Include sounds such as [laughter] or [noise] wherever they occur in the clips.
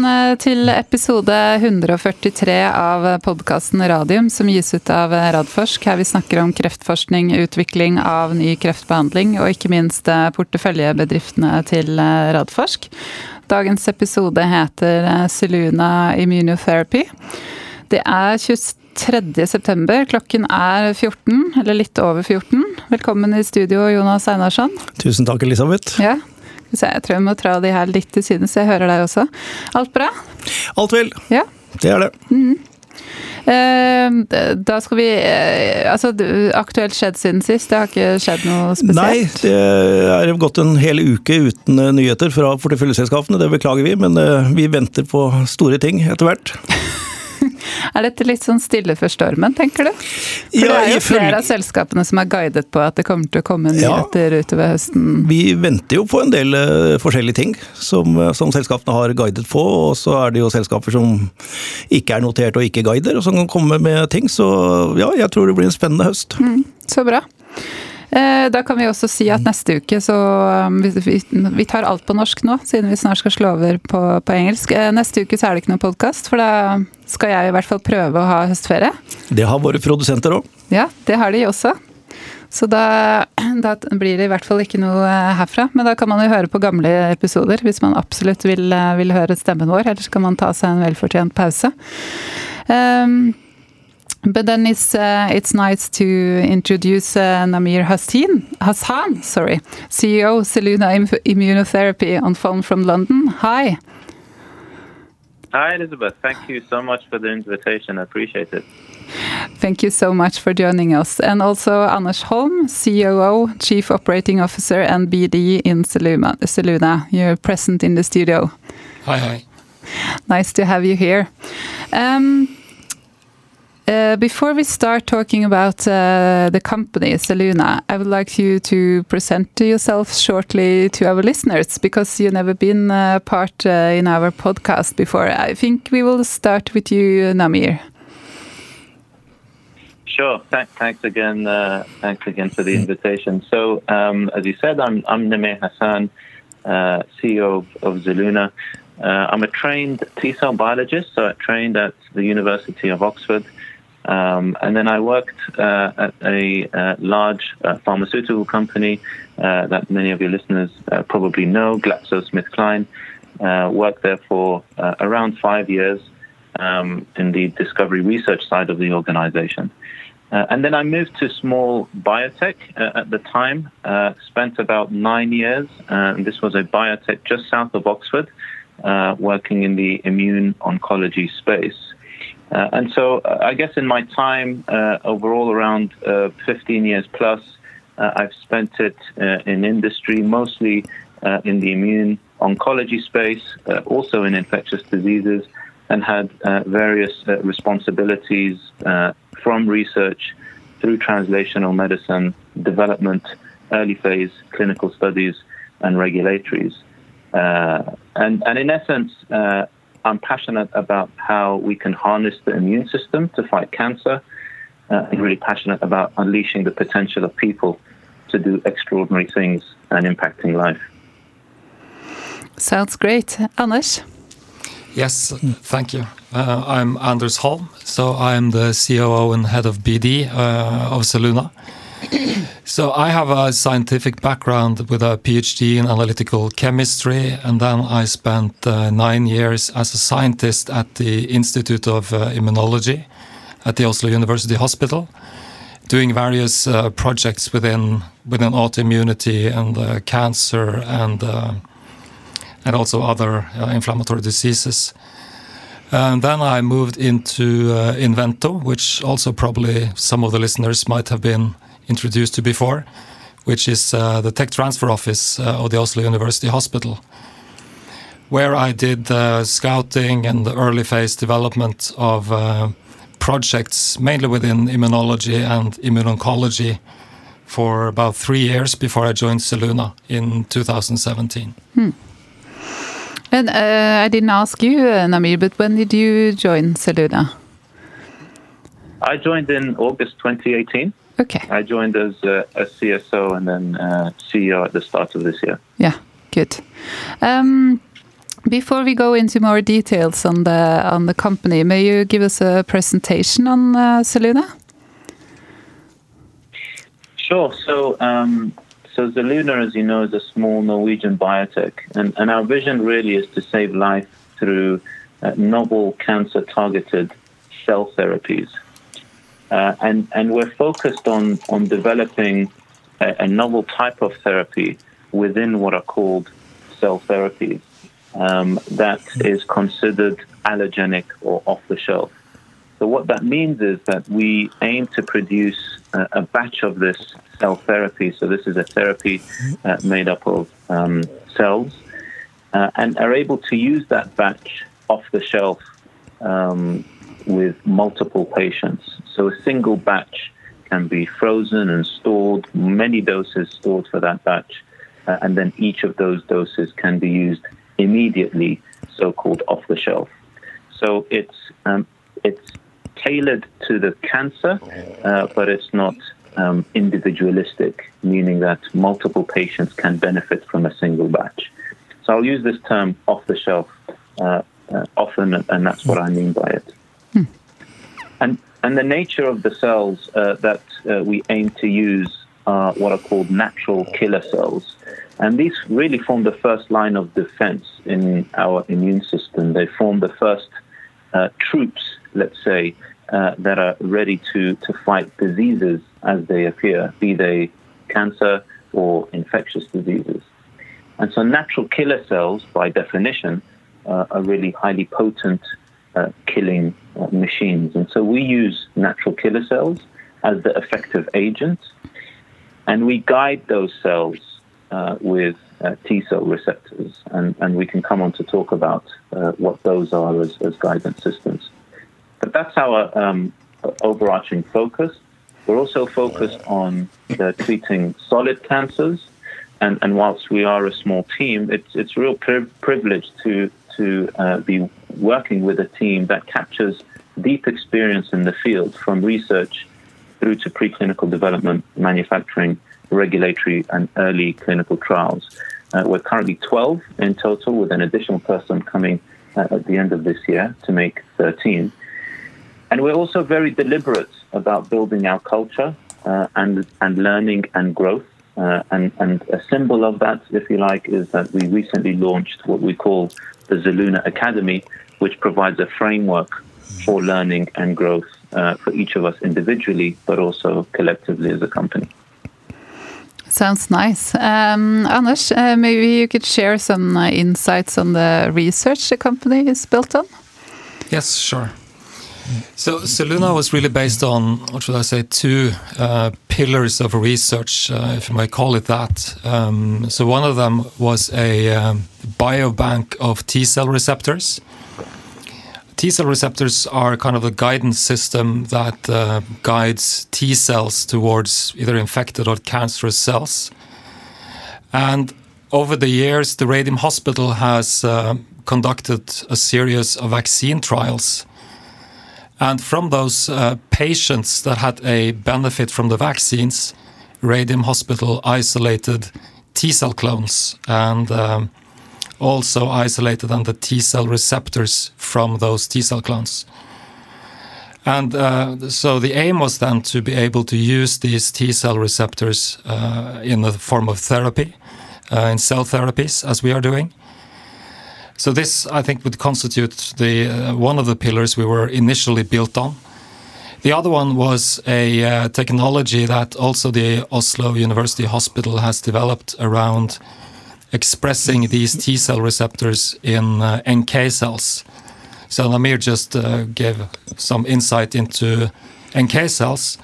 Velkommen eh, til episode 143 av podkasten Radium, som gis ut av Radforsk. Her vi snakker om kreftforskning, utvikling av ny kreftbehandling og ikke minst eh, porteføljebedriftene til eh, Radforsk. Dagens episode heter Seluna Immunotherapy. Det er 23. september, klokken er 14, eller litt over 14. Velkommen i studio, Jonas Einarsson. Tusen takk, Elisabeth. Ja, jeg tror jeg må tra de her litt til siden, så jeg hører deg også. Alt bra? Alt vel. Ja. Det er det. Mm. Da skal vi Altså, aktuelt skjedd siden sist? Det har ikke skjedd noe spesielt? Nei, det er gått en hel uke uten nyheter fra porteføljeselskapene. Det beklager vi, men vi venter på store ting etter hvert. [laughs] [laughs] Er dette litt sånn stille før stormen, tenker du? For ja, det er jo flere av selskapene som har guidet på at det kommer til å komme nyheter ja, utover høsten. Vi venter jo på en del uh, forskjellige ting som, eh, som, selskapene har guidet på. Og så er det jo selskaper som ikke er notert og ikke guider, og som kan komme med ting. Så ja, jeg tror det blir en spennende høst. Mm, så bra. Eh, da kan vi også si at neste uke så um, Vi tar alt på norsk nå, siden vi snart skal slå over på, på engelsk. Eh, neste uke så er det ikke noen podkast, for da skal jeg i hvert fall prøve å ha høstferie. Det har våre produsenter òg. Ja, det har de også. Så da, da, blir det i hvert fall ikke noe eh, herfra. Men da kan man jo høre på gamle episoder hvis man absolutt vil, vil høre stemmen vår. Eller så kan man ta seg en velfortjent pause. Um, But then it's uh, it's nice to introduce uh, Namir Hassan, Hassan, sorry, CEO Zelluna Immunotherapy on phone from London. Hi. Hi, Elizabeth. Thank you so much for the invitation. I appreciate it. Thank you so much for joining us. And also Anders Holm, COO, Chief Operating Officer and BD in Zelluna. Zelluna. You're present in the studio. Hi, hi. Nice to have you here. Um, before we start talking about uh, the company Seluna, I would like you to present yourself shortly to our listeners because you've never been uh, part uh, in our podcast before. I think we will start with you, Namir. Sure. Th thanks again. Uh, thanks again for the invitation. So, um, as you said, I'm, Namir Hassan, CEO of, Zelluna. I'm a trained T cell biologist, so I trained at the University of Oxford. Um, and then I worked uh, at a uh, large uh, pharmaceutical company uh, that many of your listeners uh, probably know, GlaxoSmithKline. Worked there for around five years um, in the discovery research side of the organization. and then I moved to small biotech at the time, spent about nine years, and this was a biotech just south of Oxford, working in the immune oncology space. Uh, and so uh, I guess in my time uh, overall around 15 years plus, I've spent it in industry, mostly in the immune oncology space, also in infectious diseases, and had various responsibilities from research through translational medicine, development, early phase clinical studies, and regulatories. Uh, and, and in essence, uh, I'm passionate about how we can harness the immune system to fight cancer. Uh, I'm really passionate about unleashing the potential of people to do extraordinary things and impacting life. Sounds great. Anders? Yes, thank you. Uh, I'm Anders Holm, so I'm the COO and head of BD uh, of Zelluna. [coughs] so I have a scientific background with a PhD in analytical chemistry, and then I spent uh, nine years as a scientist at the Institute of uh, Immunology at the Oslo University Hospital, doing various uh, projects within within autoimmunity and uh, cancer and uh, and also other uh, inflammatory diseases. And then I moved into Inven2, which also probably some of the listeners might have been introduced to before, which is uh, the tech transfer office uh, of the Oslo University Hospital, where I did the scouting and the early phase development of uh, projects mainly within immunology and immuno-oncology for about three years before I joined Zelluna in 2017. Hmm. And uh, I didn't ask you, uh, Namir, but when did you join Zelluna? I joined in August 2018. Okay. I joined as a, a CSO and then uh, CEO at the start of this year. Yeah, good. Um, Before we go into more details on the on the company, may you give us a presentation on uh, Zelluna? Sure. So, um, so Zelluna, as you know, is a small Norwegian biotech, and, and our vision really is to save life through uh, novel cancer-targeted cell therapies, uh, and and we're focused on on developing a, a, novel type of therapy within what are called cell therapies um, that is considered allogenic or off the shelf. So what that means is that we aim to produce a, a batch of this cell therapy. So this is a therapy uh, made up of um, cells, uh, and are able to use that batch off the shelf um, with multiple patients. So a single batch can be frozen and stored, many doses stored for that batch, uh, and then each of those doses can be used immediately, so-called off the shelf. So it's um, it's tailored to the cancer, uh, but it's not um, individualistic, meaning that multiple patients can benefit from a single batch. So I'll use this term off the shelf uh, uh, often, and that's what I mean by it. Hmm. And and the nature of the cells uh, that uh, we aim to use are what are called natural killer cells. And these really form the first line of defense in our immune system. They form the first uh, troops, let's say, uh, that are ready to, to fight diseases as they appear, be they cancer or infectious diseases. And so natural killer cells, by definition, uh, are really highly potent uh, killing uh, machines. And so we use natural killer cells as the effective agent, and we guide those cells uh, with uh, T cell receptors. And, and we can come on to talk about uh, what those are as, as guidance systems. But that's our um, overarching focus. We're also focused on treating solid cancers. And, and whilst we are a small team, it's, it's real pri- privilege to, to uh, be working with a team that captures deep experience in the field from research through to preclinical development, manufacturing, regulatory, and early clinical trials. Uh, we're currently 12 in total, with an additional person coming uh, at the end of this year to make 13. And we're also very deliberate about building our culture uh, and, and learning and growth. Uh, and, and a symbol of that, if you like, is that we recently launched what we call the Zelluna Academy, which provides a framework for learning and growth uh, for each of us individually, but also collectively as a company. Sounds nice. Um, Anders, uh, maybe you could share some uh, insights on the research the company is built on? Yes, sure. So Zelluna was really based on, what should I say, two uh, pillars of research, uh, if you might call it that. Um, so one of them was a um, biobank of T cell receptors. T cell receptors are kind of the guidance system that uh, guides T cells towards either infected or cancerous cells. And over the years, the Radium Hospital has uh, conducted a series of vaccine trials and from those uh, patients that had a benefit from the vaccines, Radium Hospital isolated T cell clones and um, also isolated on the T cell receptors from those T cell clones. And uh, so the aim was then to be able to use these T cell receptors uh, in the form of therapy, uh, in cell therapies, as we are doing. So this, I think, would constitute the uh, one of the pillars we were initially built on. The other one was a uh, technology that also the Oslo University Hospital has developed around expressing these T cell receptors in uh, NK cells. So Namir just uh, gave some insight into NK cells,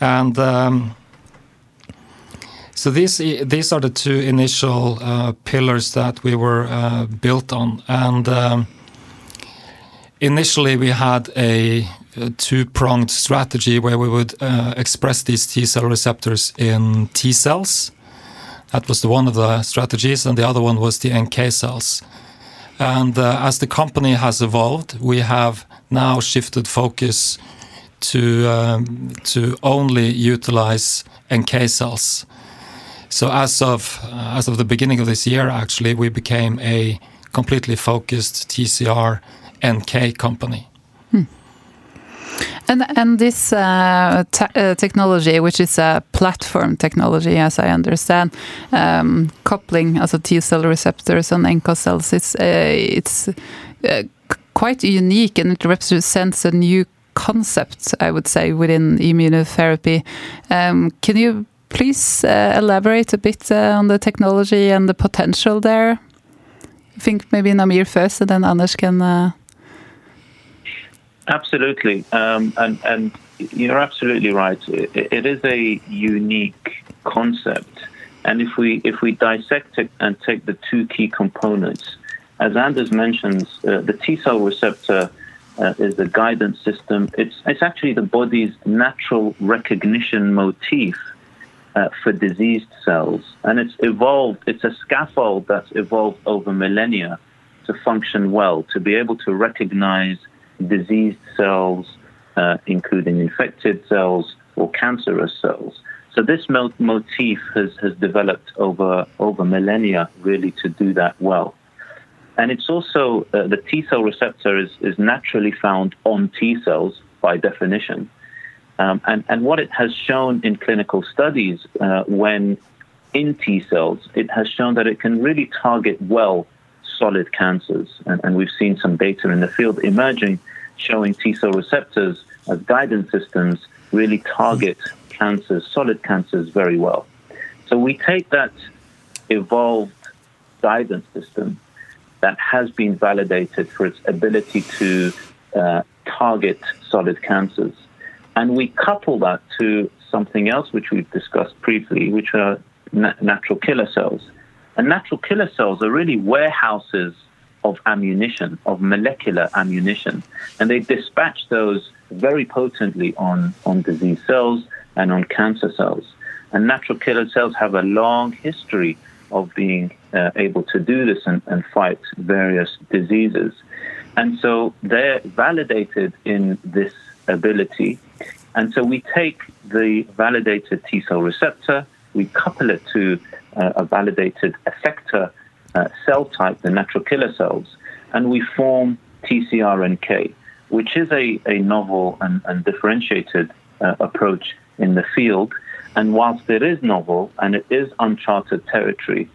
and um, so these these are the two initial uh, pillars that we were uh, built on, and um, initially we had a, a two-pronged strategy where we would uh, express these T cell receptors in T cells. That was the one of the strategies, and the other one was the NK cells. And uh, as the company has evolved, we have now shifted focus to um, to only utilize NK cells. So as of uh, as of the beginning of this year, actually, we became a completely focused TCR NK company. And and this uh, te uh, technology, which is a platform technology, as I understand, um, coupling also T cell receptors on NK cells, it's uh, it's uh, quite unique and it represents a new concept, I would say, within immunotherapy. Um, can you please uh, elaborate a bit uh, on the technology and the potential there? I think maybe Namir first, and then Anders can. Absolutely, um, and and you're absolutely right. It, it is a unique concept, and if we if we dissect it and take the two key components, as Anders mentions, uh, the T cell receptor uh, is the guidance system. It's it's actually the body's natural recognition motif uh, for diseased cells, and it's evolved. It's a scaffold that's evolved over millennia to function well, to be able to recognize diseased cells, uh, including infected cells or cancerous cells. So this motif has, has developed over over millennia really to do that well. And it's also uh, the T cell receptor is, is naturally found on T cells by definition. Um, and, and what it has shown in clinical studies uh, when in T cells, it has shown that it can really target well solid cancers. And, and we've seen some data in the field emerging showing T cell receptors as guidance systems really target cancers, solid cancers, very well. So we take that evolved guidance system that has been validated for its ability to uh, target solid cancers. And we couple that to something else which we've discussed briefly, which are na- natural killer cells. And natural killer cells are really warehouses of ammunition, of molecular ammunition. And they dispatch those very potently on, on disease cells and on cancer cells. And natural killer cells have a long history of being uh, able to do this and, and fight various diseases. And so they're validated in this ability. And so we take the validated T cell receptor, we couple it to uh, a validated effector uh, cell type, the natural killer cells, and we form TCRNK, which is a, a novel and, and differentiated uh, approach in the field. And whilst it is novel and it is uncharted territory,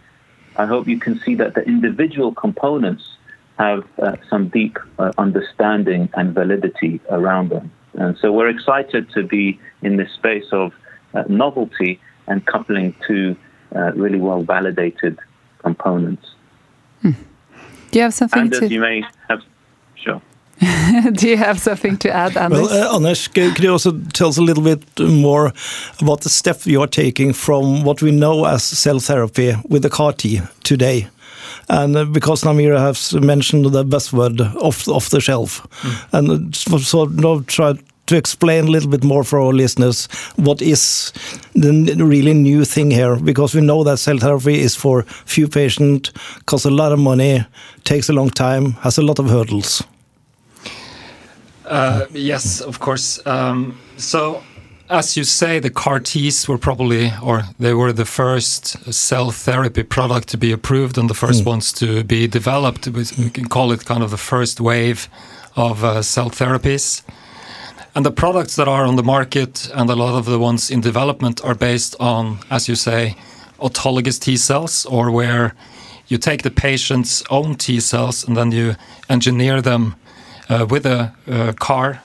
I hope you can see that the individual components have uh, some deep uh, understanding and validity around them. And so we're excited to be in this space of uh, novelty and coupling two uh, really well validated components. Hmm. Do you have something and to? you may have, sure. [laughs] Do you have something to add, Anders? Well, uh, Anders, could you also tell us a little bit more about the step you are taking from what we know as cell therapy with the CAR T today? And uh, because Namira has mentioned the buzzword off, off the shelf, mm. and so now try to explain a little bit more for our listeners what is the really new thing here. Because we know that cell therapy is for few patients costs a lot of money takes a long time has a lot of hurdles. Uh, yes of course. Um, so as you say, the CAR Ts were probably, or they were the first cell therapy product to be approved and the first mm. ones to be developed. We can call it kind of the first wave of uh, cell therapies. And the products that are on the market and a lot of the ones in development are based on, as you say, autologous T cells, or where you take the patient's own T cells and then you engineer them uh, with a uh, CAR.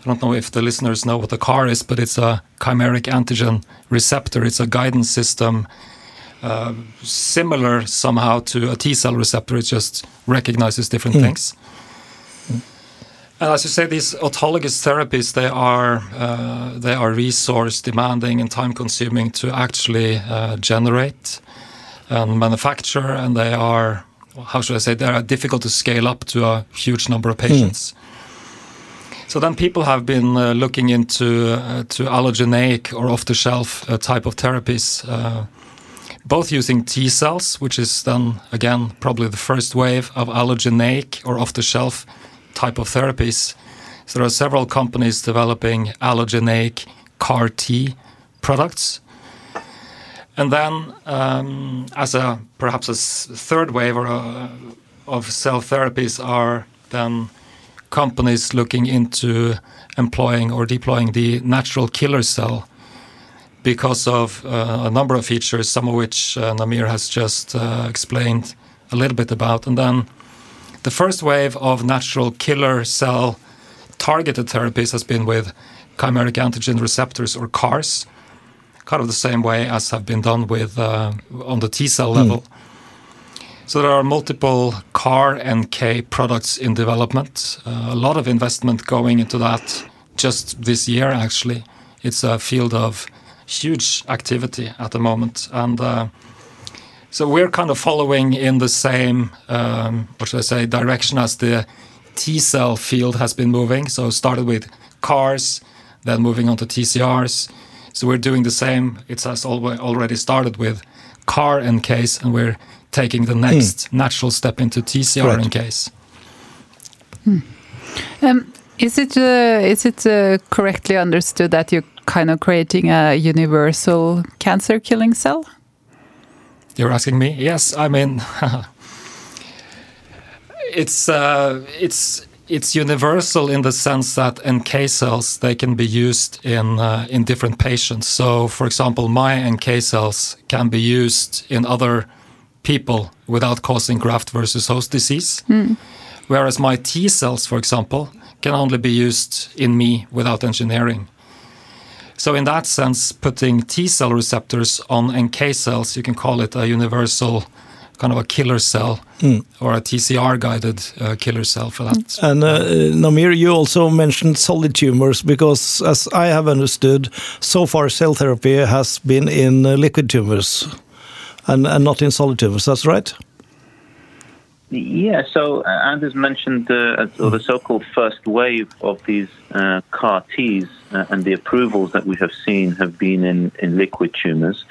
I don't know if the listeners know what a CAR is, but it's a chimeric antigen receptor. It's a guidance system uh, similar somehow to a T cell receptor. It just recognizes different mm. things. And as you say, these autologous therapies they are uh, they are resource demanding and time consuming to actually uh, generate and manufacture, and they are how should I say they are difficult to scale up to a huge number of patients. Mm. So then people have been uh, looking into uh, to allogeneic or off-the-shelf uh, type of therapies, uh, both using T cells, which is then again probably the first wave of allogeneic or off-the-shelf type of therapies. So there are several companies developing allogeneic CAR T products. And then, um, as a perhaps a third wave or a, of cell therapies are then companies looking into employing or deploying the natural killer cell because of uh, a number of features, some of which uh, Namir has just uh, explained a little bit about. And then the first wave of natural killer cell targeted therapies has been with chimeric antigen receptors or CARs, kind of the same way as have been done with uh, on the T cell level. Mm. So there are multiple CAR NK products in development. Uh, a lot of investment going into that just this year. Actually, it's a field of huge activity at the moment, and uh, so we're kind of following in the same, um, what should I say, direction as the T cell field has been moving. So started with CARs, then moving on to TCRs. So we're doing the same. It has already started with CAR NKs, and we're taking the next mm. natural step into TCR right. case. Hmm. Um, is it uh, is it uh, correctly understood that you're kind of creating a universal cancer killing cell? You're asking me? Yes, I mean, [laughs] it's uh, it's it's universal in the sense that NK cells they can be used in uh, in different patients. So, for example, my NK cells can be used in other people without causing graft versus host disease, mm. whereas my T cells, for example, can only be used in me without engineering. So, in that sense, putting T cell receptors on NK cells, you can call it a universal kind of a killer cell mm. or a TCR guided uh, killer cell for that. And uh, Namir, you also mentioned solid tumors because, as I have understood, so far cell therapy has been in uh, liquid tumors and, and not in solid tumors. That's right. Yeah, so uh, Anders mentioned the, uh, the so-called first wave of these uh, CAR Ts uh, and the approvals that we have seen have been in, in liquid tumors.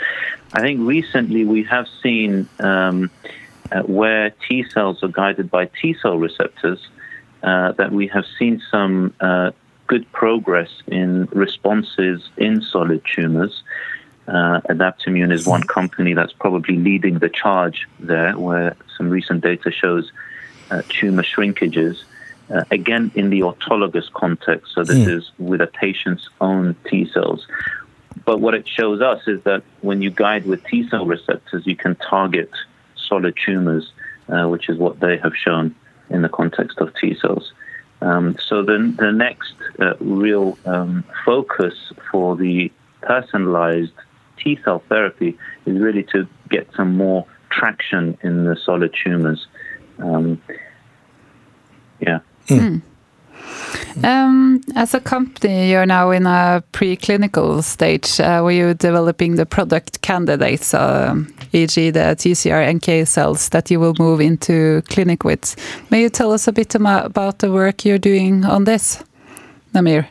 I think recently we have seen um, uh, where T cells are guided by T cell receptors uh, that we have seen some good progress in responses in solid tumors. Uh, Adaptimmune is one company that's probably leading the charge there, where some recent data shows uh, tumor shrinkages. Uh, again, in the autologous context, so this mm. is with a patient's own T cells. But what it shows us is that when you guide with T cell receptors, you can target solid tumors, uh, which is what they have shown in the context of T cells. Um, so the, the next uh, real um, focus for the personalized T cell therapy is really to get some more traction in the solid tumors. Um, yeah. Mm. Um, as a company, you're now in a preclinical stage uh, where you're developing the product candidates, uh, e.g., the TCR NK cells that you will move into clinic with. May you tell us a bit about the work you're doing on this, Namir?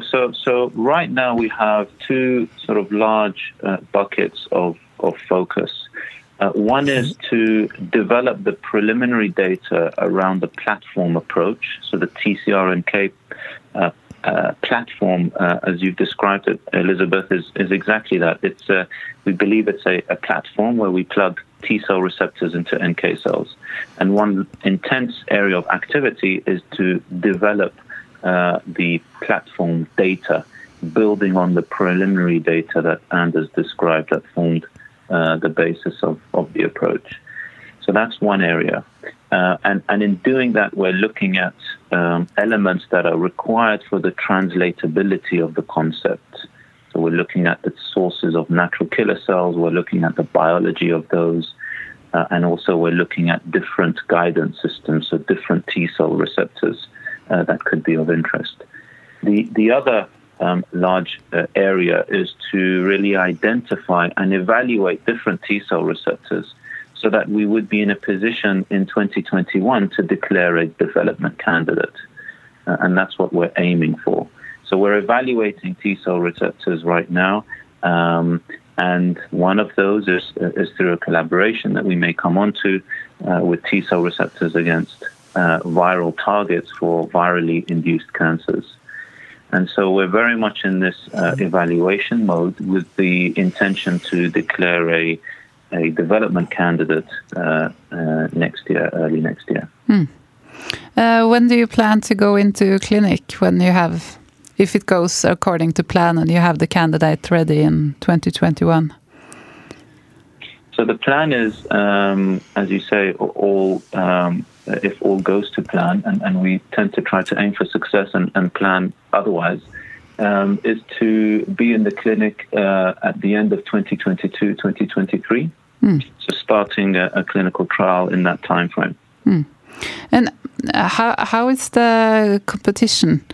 Sure. So, so right now we have two sort of large uh, buckets of, of focus. Uh, one is to develop the preliminary data around the platform approach. So the TCRNK uh, uh, platform, uh, as you've described it, Elizabeth, is, is exactly that. It's uh, we believe it's a, a platform where we plug T cell receptors into NK cells, and one intense area of activity is to develop uh, the platform data, building on the preliminary data that Anders described that formed uh, the basis of, of the approach. So that's one area. Uh, and, and in doing that, we're looking at um, elements that are required for the translatability of the concept. So we're looking at the sources of natural killer cells, we're looking at the biology of those, uh, and also we're looking at different guidance systems, so different T cell receptors uh, that could be of interest. The, the other um, large uh, area is to really identify and evaluate different T cell receptors so that we would be in a position in 2021 to declare a development candidate. Uh, and that's what we're aiming for. So we're evaluating T cell receptors right now. Um, and one of those is, is, through a collaboration that we may come onto uh, with T cell receptors against uh, viral targets for virally induced cancers. And so we're very much in this uh, evaluation mode with the intention to declare a a development candidate uh, uh, next year, early next year. Uh, when do you plan to go into clinic? When you have, if it goes according to plan, and you have the candidate ready in 2021? So the plan is, um, as you say, all um, if all goes to plan, and, and, we tend to try to aim for success and, and plan otherwise, um, is to be in the clinic uh, at the end of 2022, 2023. Mm. So starting a, a, clinical trial in that time frame. Mm. And uh, how how is the competition?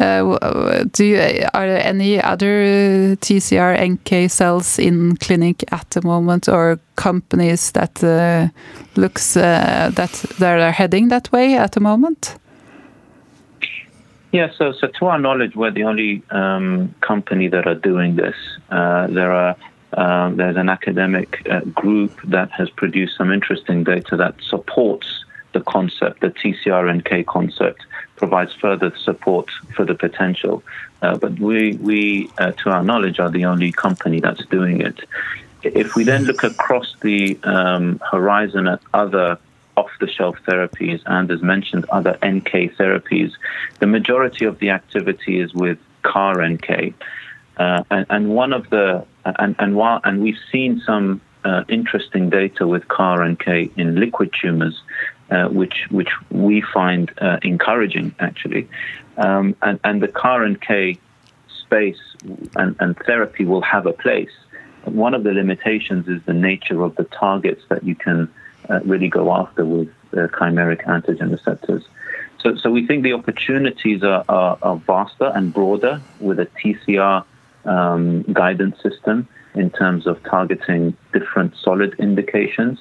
Uh, do you, are there any other TCR NK cells in clinic at the moment, or companies that uh, looks uh, that that are heading that way at the moment? Yeah, so so to our knowledge, we're the only um, company that are doing this. Uh, there are um, there's an academic uh, group that has produced some interesting data that supports the concept, the TCR-NK concept, provides further support for the potential. Uh, but we, we uh, to our knowledge, are the only company that's doing it. If we then look across the um, horizon at other off-the-shelf therapies and, as mentioned, other NK therapies, the majority of the activity is with CAR NK. Uh, and, and, one of the and and while and we've seen some uh, interesting data with CAR NK in liquid tumors, uh, which which we find uh, encouraging actually, um, and and the CAR and K space and, and therapy will have a place. One of the limitations is the nature of the targets that you can uh, really go after with chimeric antigen receptors. So, so we think the opportunities are, are, are vaster and broader with a TCR um, guidance system in terms of targeting different solid indications.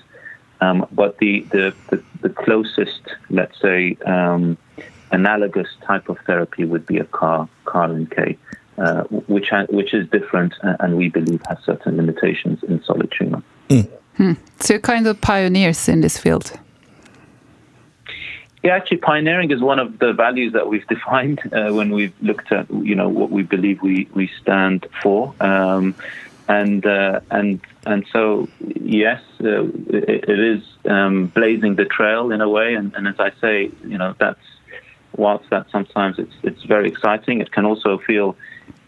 Um, but the, the, the, the, closest, let's say, um, analogous type of therapy would be a CAR, CAR NK, uh, which, ha- which is different and we believe has certain limitations in solid tumor. Mm. Hmm. So you're kind of pioneers in this field. Yeah, actually, pioneering is one of the values that we've [laughs] defined uh, when we've looked at, you know, what we believe we, we stand for, um, and uh, and and so yes, uh, it, it is um, blazing the trail in a way, and, and as I say, you know, that's whilst that sometimes it's it's very exciting, it can also feel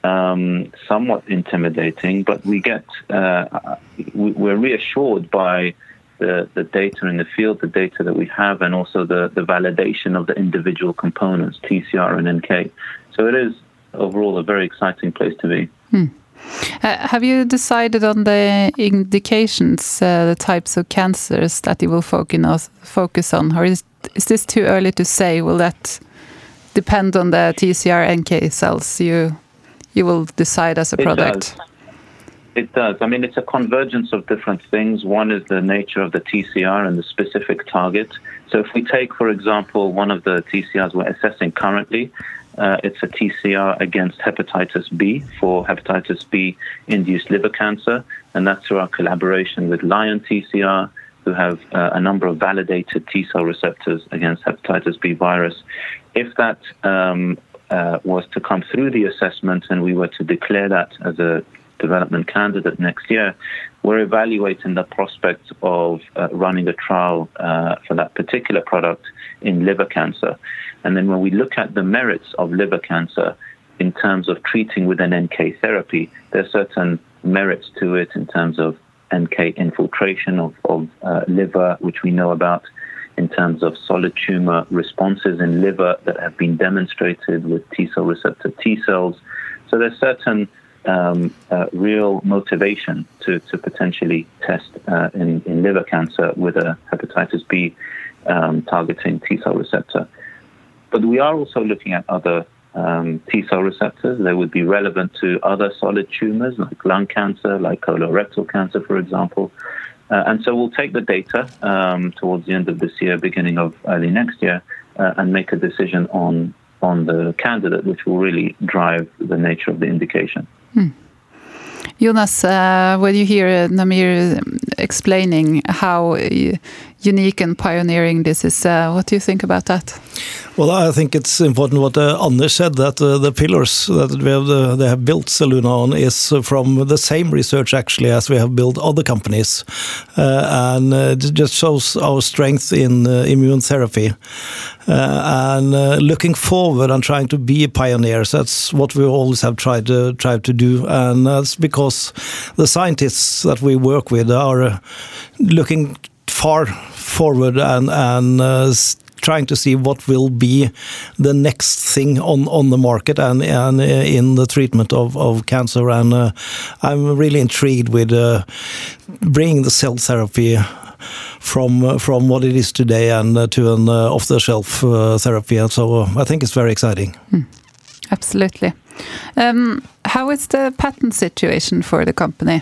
um, somewhat intimidating, but we get uh, we're reassured by the, the data in the field, the data that we have, and also the, the validation of the individual components, TCR and NK. So it is overall a very exciting place to be. Hmm. Uh, have you decided on the indications, uh, the types of cancers that you will focus focus on, or is is this too early to say? Will that depend on the TCR NK cells you you will decide as a product? It does. It does. I mean, it's a convergence of different things. One is the nature of the TCR and the specific target. So, if we take, for example, one of the TCRs we're assessing currently, uh, it's a TCR against hepatitis B for hepatitis B induced liver cancer. And that's through our collaboration with Lion TCR, who have uh, a number of validated T cell receptors against hepatitis B virus. If that um, uh, was to come through the assessment and we were to declare that as a development candidate next year, we're evaluating the prospect of uh, running a trial uh, for that particular product in liver cancer. And then when we look at the merits of liver cancer in terms of treating with an NK therapy, there are certain merits to it in terms of NK infiltration of, of uh, liver, which we know about in terms of solid tumor responses in liver that have been demonstrated with T cell receptor T cells. So there's certain um, uh, real motivation to, to potentially test uh, in, in liver cancer with a hepatitis B um, targeting T cell receptor. But we are also looking at other um, T cell receptors. They would be relevant to other solid tumors like lung cancer, like colorectal cancer, for example. Uh, and so we'll take the data um, towards the end of this year, beginning of early next year, uh, and make a decision on on the candidate, which will really drive the nature of the indication. Hmm. Jonas, uh, when you hear Namir explaining how unique and pioneering this is. Uh, what do you think about that? Well, I think it's important what uh, Anders said that uh, the pillars that we have uh, they have built Zelluna on is from the same research actually as we have built other companies, uh, and uh, it just shows our strength in uh, immune therapy. and looking forward and trying to be pioneers, that's what we always have tried to try to do, and that's because the scientists that we work with are looking far forward and and trying to see what will be the next thing on, on the market and, and uh, in the treatment of, of cancer. And uh, I'm really intrigued with uh, bringing the cell therapy from uh, from what it is today and uh, to an uh, off-the-shelf therapy. And so I think it's very exciting. Mm. Absolutely. Um, how is the patent situation for the company?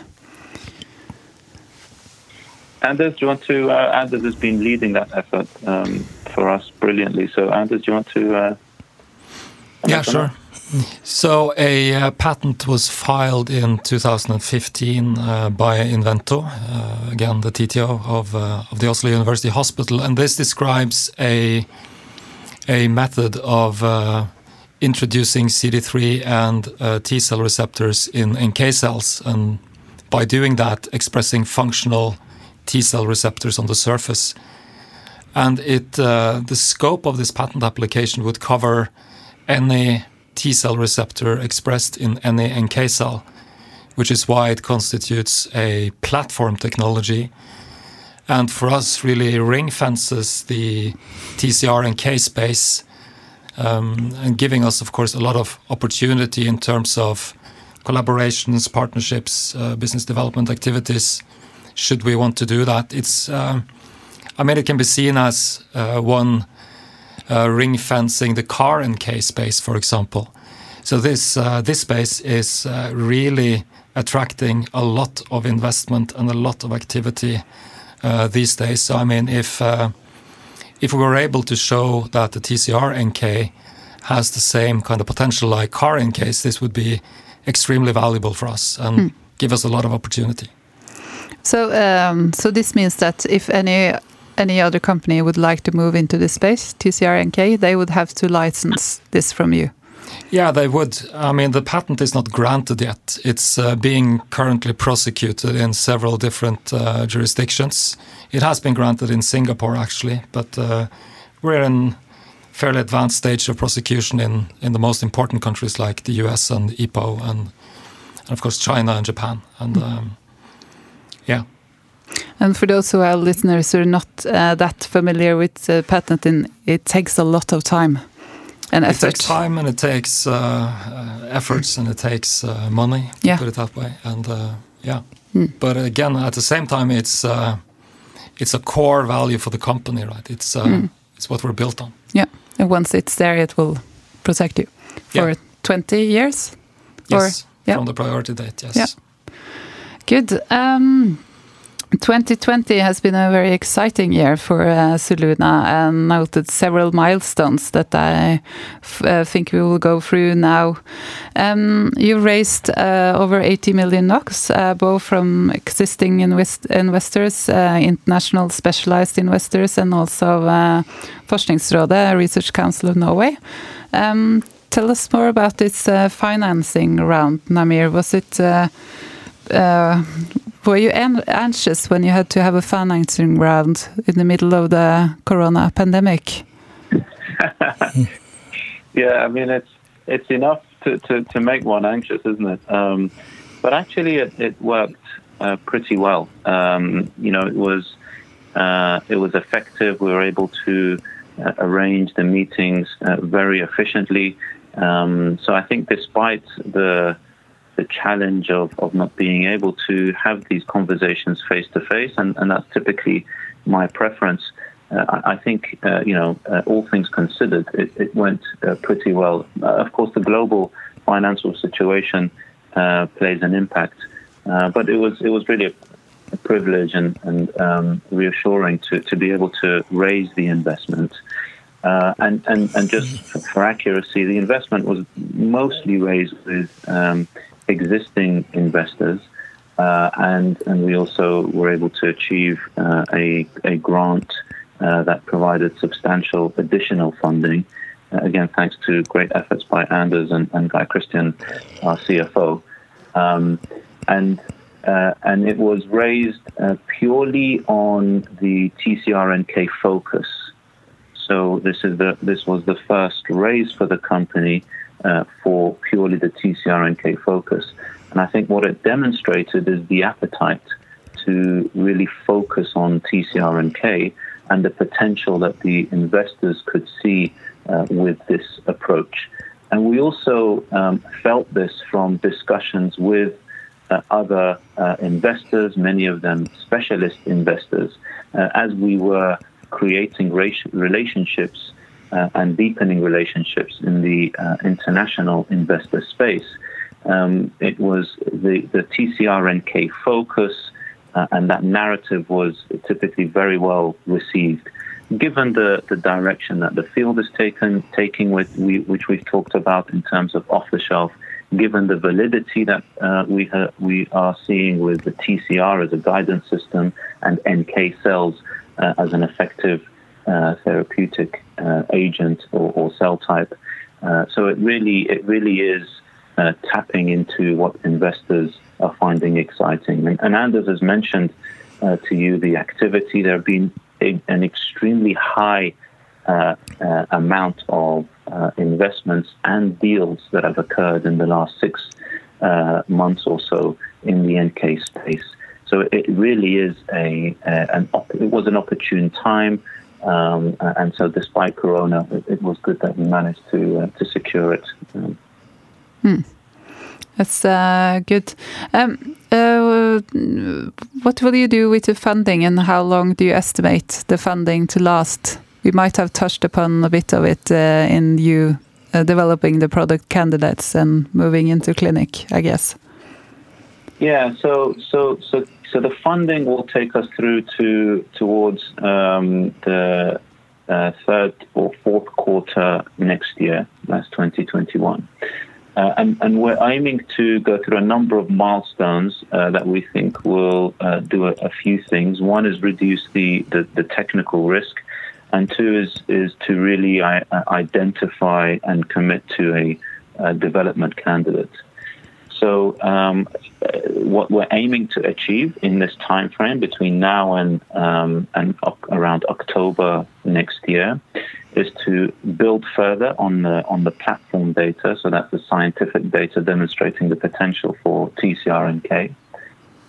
Anders, do you want to? Uh, Anders has been leading that effort um, for us brilliantly. So, Anders, do you want to? Uh, yeah, sure. So, a uh, patent was filed in 2015 uh, by Inven2, uh, again the TTO of, uh, of the Oslo University Hospital, and this describes a a method of introducing CD3 and T cell receptors in NK cells, and by doing that, expressing functional T cell receptors on the surface. And it, uh, the scope of this patent application would cover any T cell receptor expressed in any NK cell, which is why it constitutes a platform technology. And for us, really ring fences the TCR NK space um, and giving us, of course, a lot of opportunity in terms of collaborations, partnerships, uh, business development activities should we want to do that. It's, um, I mean, it can be seen as uh, one uh, ring fencing the car NK space, for example. So this uh, this space is uh, really attracting a lot of investment and a lot of activity uh, these days. So I mean, if uh, if we were able to show that the TCR NK has the same kind of potential like car NKs, this would be extremely valuable for us and mm. give us a lot of opportunity. So, um, so this means that if any any other company would like to move into this space, TCR-NK, they would have to license this from you. Yeah, they would. I mean, the patent is not granted yet. It's uh, being currently prosecuted in several different uh, jurisdictions. It has been granted in Singapore, actually, but uh, we're in fairly advanced stage of prosecution in, in the most important countries like the US and EPO and, and of course China and Japan. And um, yeah. And for those who are listeners who are not uh, that familiar with uh, patenting, it takes a lot of time and effort. It takes time and it takes uh, uh efforts and it takes uh, money, to yeah. put it that way. And uh, yeah, mm. but again, at the same time, it's it's a core value for the company, right? It's mm. it's what we're built on. Yeah, and once it's there, it will protect you for yeah. 20 years. Yes, or, yeah. from the priority date. Yes. Yeah. Good. Um, 2020 has been a very exciting year for uh, Suluna and noted several milestones that I uh, think we will go through now. Um, you raised uh, over 80 million NOK, uh, both from existing invest investors, uh, international specialized investors, and also uh, Forskningsrådet, Research Council of Norway. Um, tell us more about this uh, financing round, Namir. Was it were you anxious when you had to have a financing round in the middle of the corona pandemic? [laughs] yeah, I mean it's it's enough to, to, to make one anxious, isn't it? Um, but actually, it, it worked uh, pretty well. Um, you know, it was uh, it was effective. We were able to uh, arrange the meetings uh, very efficiently. Um, so I think, despite the the challenge of, of not being able to have these conversations face to face, and that's typically my preference. Uh, I, think, uh, you know, uh, all things considered, it, it went uh, pretty well. Uh, of course, the global financial situation uh, plays an impact, but it was it was really a, a privilege and, and um, reassuring to, to be able to raise the investment. and, and, and just for accuracy, the investment was mostly raised with um, existing investors. Uh, and and we also were able to achieve uh, a a grant uh, that provided substantial additional funding. Uh, again, thanks to great efforts by Anders and, and Guy Christian, our CFO, um, and uh, and it was raised purely on the TCR-NK focus. So this is the this was the first raise for the company for purely the TCR-NK focus. And I think what it demonstrated is the appetite to really focus on TCR-NK the potential that the investors could see uh, with this approach. And we also um, felt this from discussions with uh, other uh, investors, many of them specialist investors, uh, as we were creating relationships uh, and deepening relationships in the uh, international investor space. Um, it was the, the TCR-NK focus, uh, and that narrative was typically very well received. Given the, the direction that the field is taken, taking with we, which we've talked about in terms of off the shelf, given the validity that uh, we ha- we are seeing with the TCR as a guidance system and NK cells uh, as an effective therapeutic uh, agent or, or, cell type, uh, so it really it really is uh, tapping into what investors are finding exciting. And, and Anders has mentioned uh, to you the activity. There have been a, an extremely high uh, uh amount of uh, investments and deals that have occurred in the last six uh, months or so in the NK space. So it really is a, a an op- it was an opportune time. Um, and so, despite Corona, it, it, was good that we managed to to secure it. Um, Hmm. That's uh, good. Um, uh, what will you do with the funding and how long do you estimate the funding to last? We might have touched upon a bit of it uh, in you uh, developing the product candidates and moving into clinic, I guess. Yeah, so so so so the funding will take us through to towards um, the uh, third or fourth quarter next year. That's 2021. Uh, and, and, we're aiming to go through a number of milestones uh, that we think will uh, do a, a, few things. One is reduce the, the, the, technical risk, and two is, is to really uh, identify and commit to a, a development candidate. So, um, what we're aiming to achieve in this time frame between now and um, and around October next year is to build further on the on the platform data. So that's the scientific data demonstrating the potential for TCR-NK,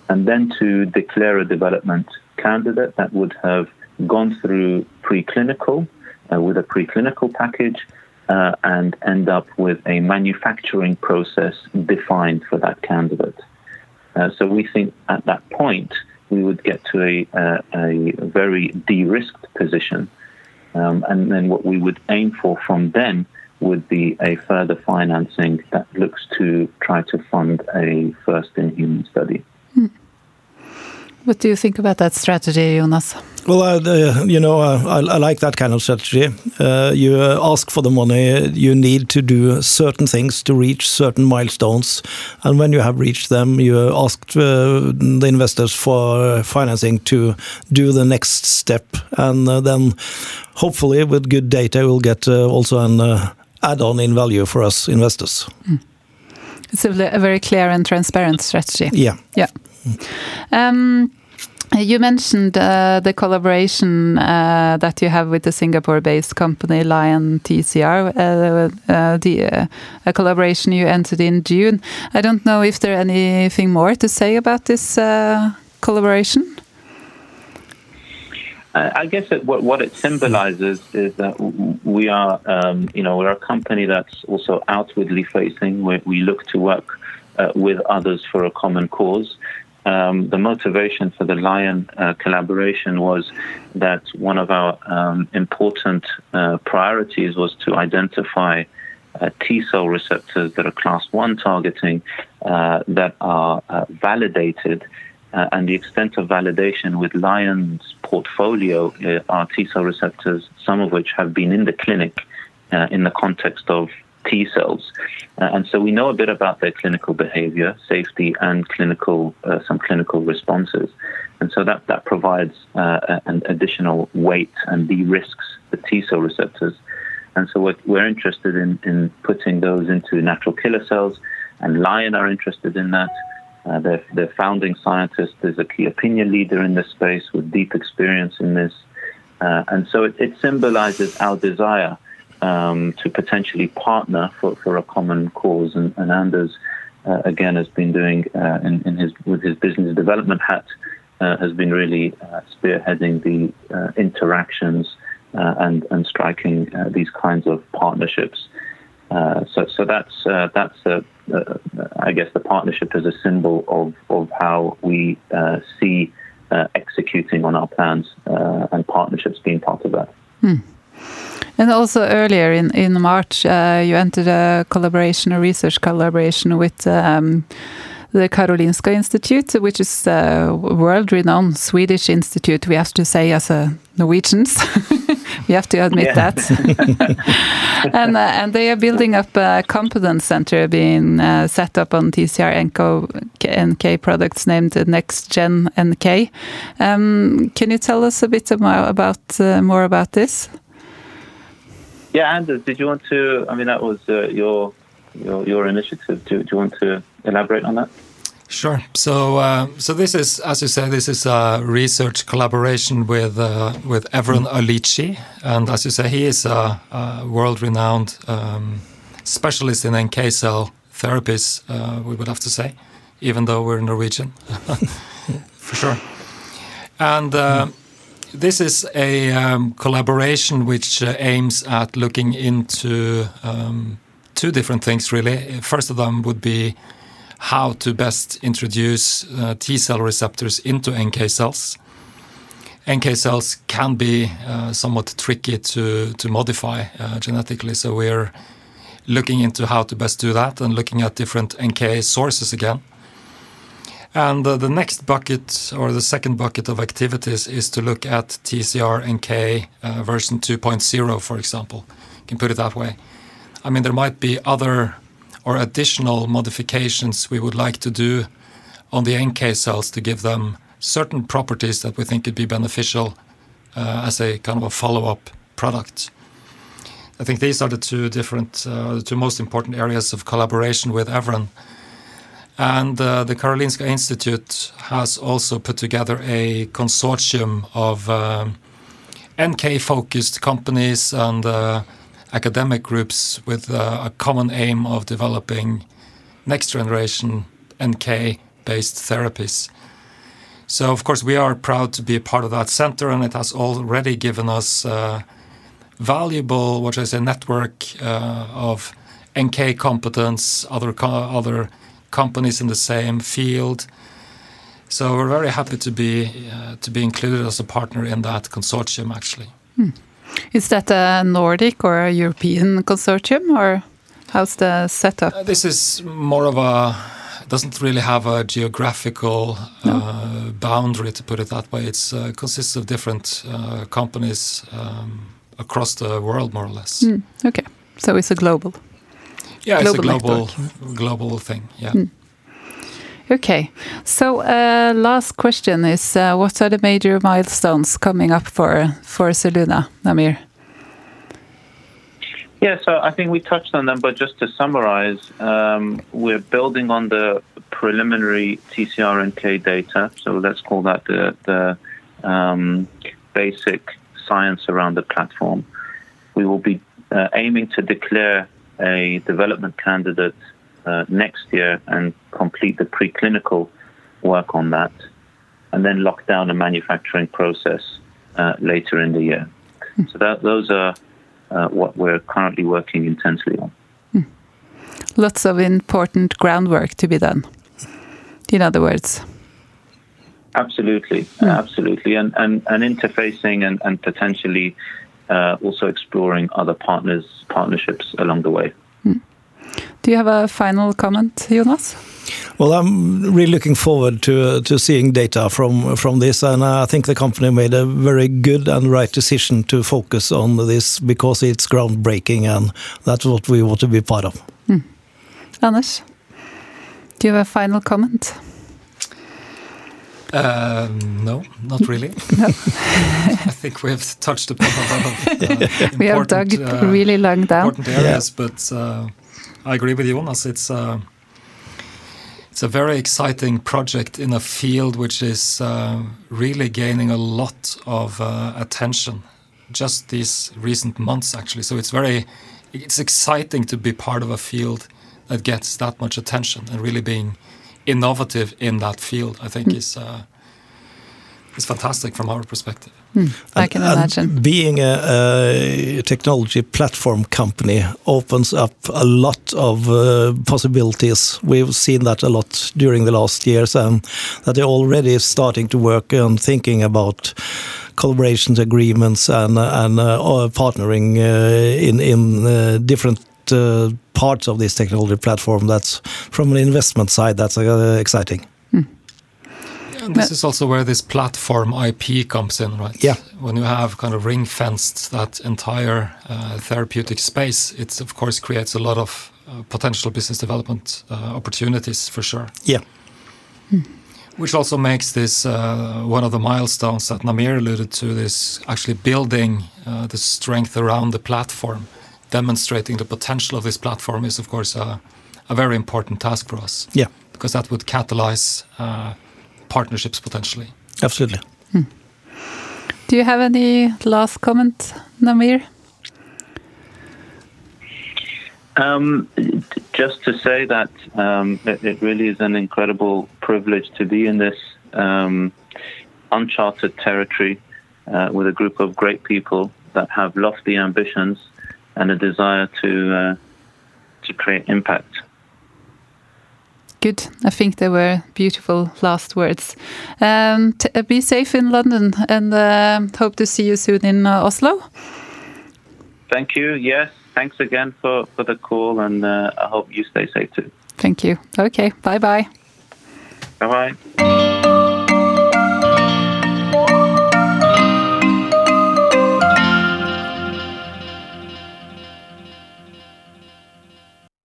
and then to declare a development candidate that would have gone through preclinical uh, with a preclinical package uh, and end up with a manufacturing process defined for that candidate. Uh, so we think at that point we would get to a, uh, a very de-risked position um, and then what we would aim for from then would be a further financing that looks to try to fund a first in human study. Hmm. What do you think about that strategy, Jonas? Well, uh, you know, uh, I, I, like that kind of strategy. Uh, you ask for the money, you need to do certain things to reach certain milestones, and when you have reached them, you ask uh, the investors for financing to do the next step, and uh, then hopefully, with good data, we'll get uh, also an add-on in value for us investors. Mm. It's a, a, very clear and transparent strategy. Yeah. Yeah. Um, you mentioned uh, the collaboration uh, that you have with the Singapore-based company Lion TCR, uh, uh, the uh, a collaboration you entered in June. I don't know if there anything more to say about this uh, collaboration. I guess it, what, what it symbolizes is that we are, um, you know, we're a company that's also outwardly facing. we look to work with others for a common cause um, the motivation for the Lion uh, collaboration was that one of our um, important uh, priorities was to identify uh, T cell receptors that are class 1 targeting uh, that are uh, validated. Uh, and the extent of validation with Lion's portfolio are T cell receptors, some of which have been in the clinic in the context of T cells. Uh, and so we know a bit about their clinical behavior, safety, and clinical uh, some clinical responses. And so that, that provides uh, an additional weight and de risks the T cell receptors. And so we're, we're interested in, in putting those into natural killer cells, and Lion are interested in that. Uh, their, founding scientist is a key opinion leader in this space with deep experience in this. Uh, and so it, it, symbolizes our desire um, to potentially partner for, for a common cause. And, and Anders, uh, again, has been doing uh, in, in, his with his business development hat, uh, has been really uh, spearheading the interactions and and striking these kinds of partnerships. so so that's that's I guess the partnership is a symbol of of how we see executing on our plans and partnerships being part of that. And also earlier in, in March, uh, you entered a collaboration, a research collaboration with um, the Karolinska Institute, which is a world-renowned Swedish institute, we have to say as a Norwegians. [laughs] we have to admit that. [laughs] and, uh, and they are building up a competence center being uh, set up on TCR NK, NK products named Next Gen NK. Um, can you tell us a bit about, uh, more about this? Yeah, Anders, did you want to? I mean, that was uh, your, your your initiative. Do, do you want to elaborate on that? Sure. So, uh, so this is, as you say, this is a research collaboration with uh, with Evren Alici, and as you say, he is a, a world-renowned um, specialist in NK cell therapies. Uh, we would have to say, even though we're Norwegian, [laughs] [laughs] for sure. And uh, this is a um, collaboration which uh, aims at looking into um, two different things, really. First of them would be how to best introduce uh, T cell receptors into NK cells. NK cells can be uh, somewhat tricky to, to modify uh, genetically, so we're looking into how to best do that and looking at different NK sources again. And uh, the next bucket, or the second bucket of activities, is to look at TCR and NK uh, version 2.0, for example. You can put it that way. I mean, there might be other or additional modifications we would like to do on the NK cells to give them certain properties that we think could be beneficial uh, as a kind of a follow-up product. I think these are the two different, uh, the two most important areas of collaboration with Evren. And uh, the Karolinska Institute has also put together a consortium of um, NK focused companies and uh, academic groups with uh, a common aim of developing next generation NK based therapies. So, of course, we are proud to be a part of that center, and it has already given us uh, valuable, what I say, network uh, of NK competence, other other companies in the same field. So we're very happy to be uh, to be included as a partner in that consortium. Actually, hmm. is that a Nordic or a European consortium, or how's the setup? Uh, this is more of a doesn't really have a geographical no. uh, boundary to put it that way. It uh, consists of different uh, companies um, across the world, more or less. Mm, okay, so it's a global. Yeah, global it's a global network. global thing. Yeah. Mm. Okay, so uh, last question is: uh, What are the major milestones coming up for for Zelluna, Namir? Yeah, so I think we touched on them, but just to summarize, um, we're building on the preliminary TCR-NK data. So let's call that the, the um, basic science around the platform. We will be uh, aiming to declare a development candidate uh, next year and complete the preclinical work on that, and then lock down a manufacturing process uh, later in the year. Mm. So that those are uh, what we're currently working intensely on. Mm. Lots of important groundwork to be done. In other words. Absolutely, mm. absolutely, and, and and interfacing and and potentially uh, also exploring other partners partnerships along the way. Mm. Do you have a final comment, Jonas? Well, I'm really looking forward to to seeing data from from this, and I think the company made a very good and right decision to focus on this because it's groundbreaking, and that's what we want to be part of. Mm. Anders, do you have a final comment? Uh, no, not [laughs] really. no. [laughs] I think we have touched upon a lot of uh, [laughs] we have dug uh, really long down. Important areas, yeah. but uh, I agree with you, Jonas. It's uh, it's a very exciting project in a field which is uh, really gaining a lot of uh, attention just these recent months actually so it's very it's exciting to be part of a field that gets that much attention and really being innovative in that field i think mm. is uh, is fantastic from our perspective Mm, I can imagine. being a, a, technology platform company opens up a lot of uh, possibilities. We've seen that a lot during the last years, and that they're already starting to work on thinking about collaborations agreements and and uh, partnering uh, in in uh, different parts of this technology platform. That's from an investment side. That's uh, exciting. And this is also where this platform IP comes in, right? Yeah. When you have kind of ring fenced that entire uh, therapeutic space, it of course creates a lot of uh, potential business development uh, opportunities for sure. Yeah. Hmm. Which also makes this uh, one of the milestones that Namir alluded to. This actually building uh, the strength around the platform, demonstrating the potential of this platform is of course a, a very important task for us. Yeah. Because that would catalyze uh, partnerships potentially. Absolutely. Hmm. Do you have any last comment, Namir? Um, just to say that um, it, it, really is an incredible privilege to be in this um, uncharted territory uh, with a group of great people that have lofty ambitions and a desire to uh, to create impact. Good. I think they were beautiful last words. Um, uh, be safe in London and uh, hope to see you soon in uh, Oslo. Thank you. Yes. Thanks again for, for the call, and uh, I hope you stay safe too. Thank you. Okay. Bye bye. Bye bye.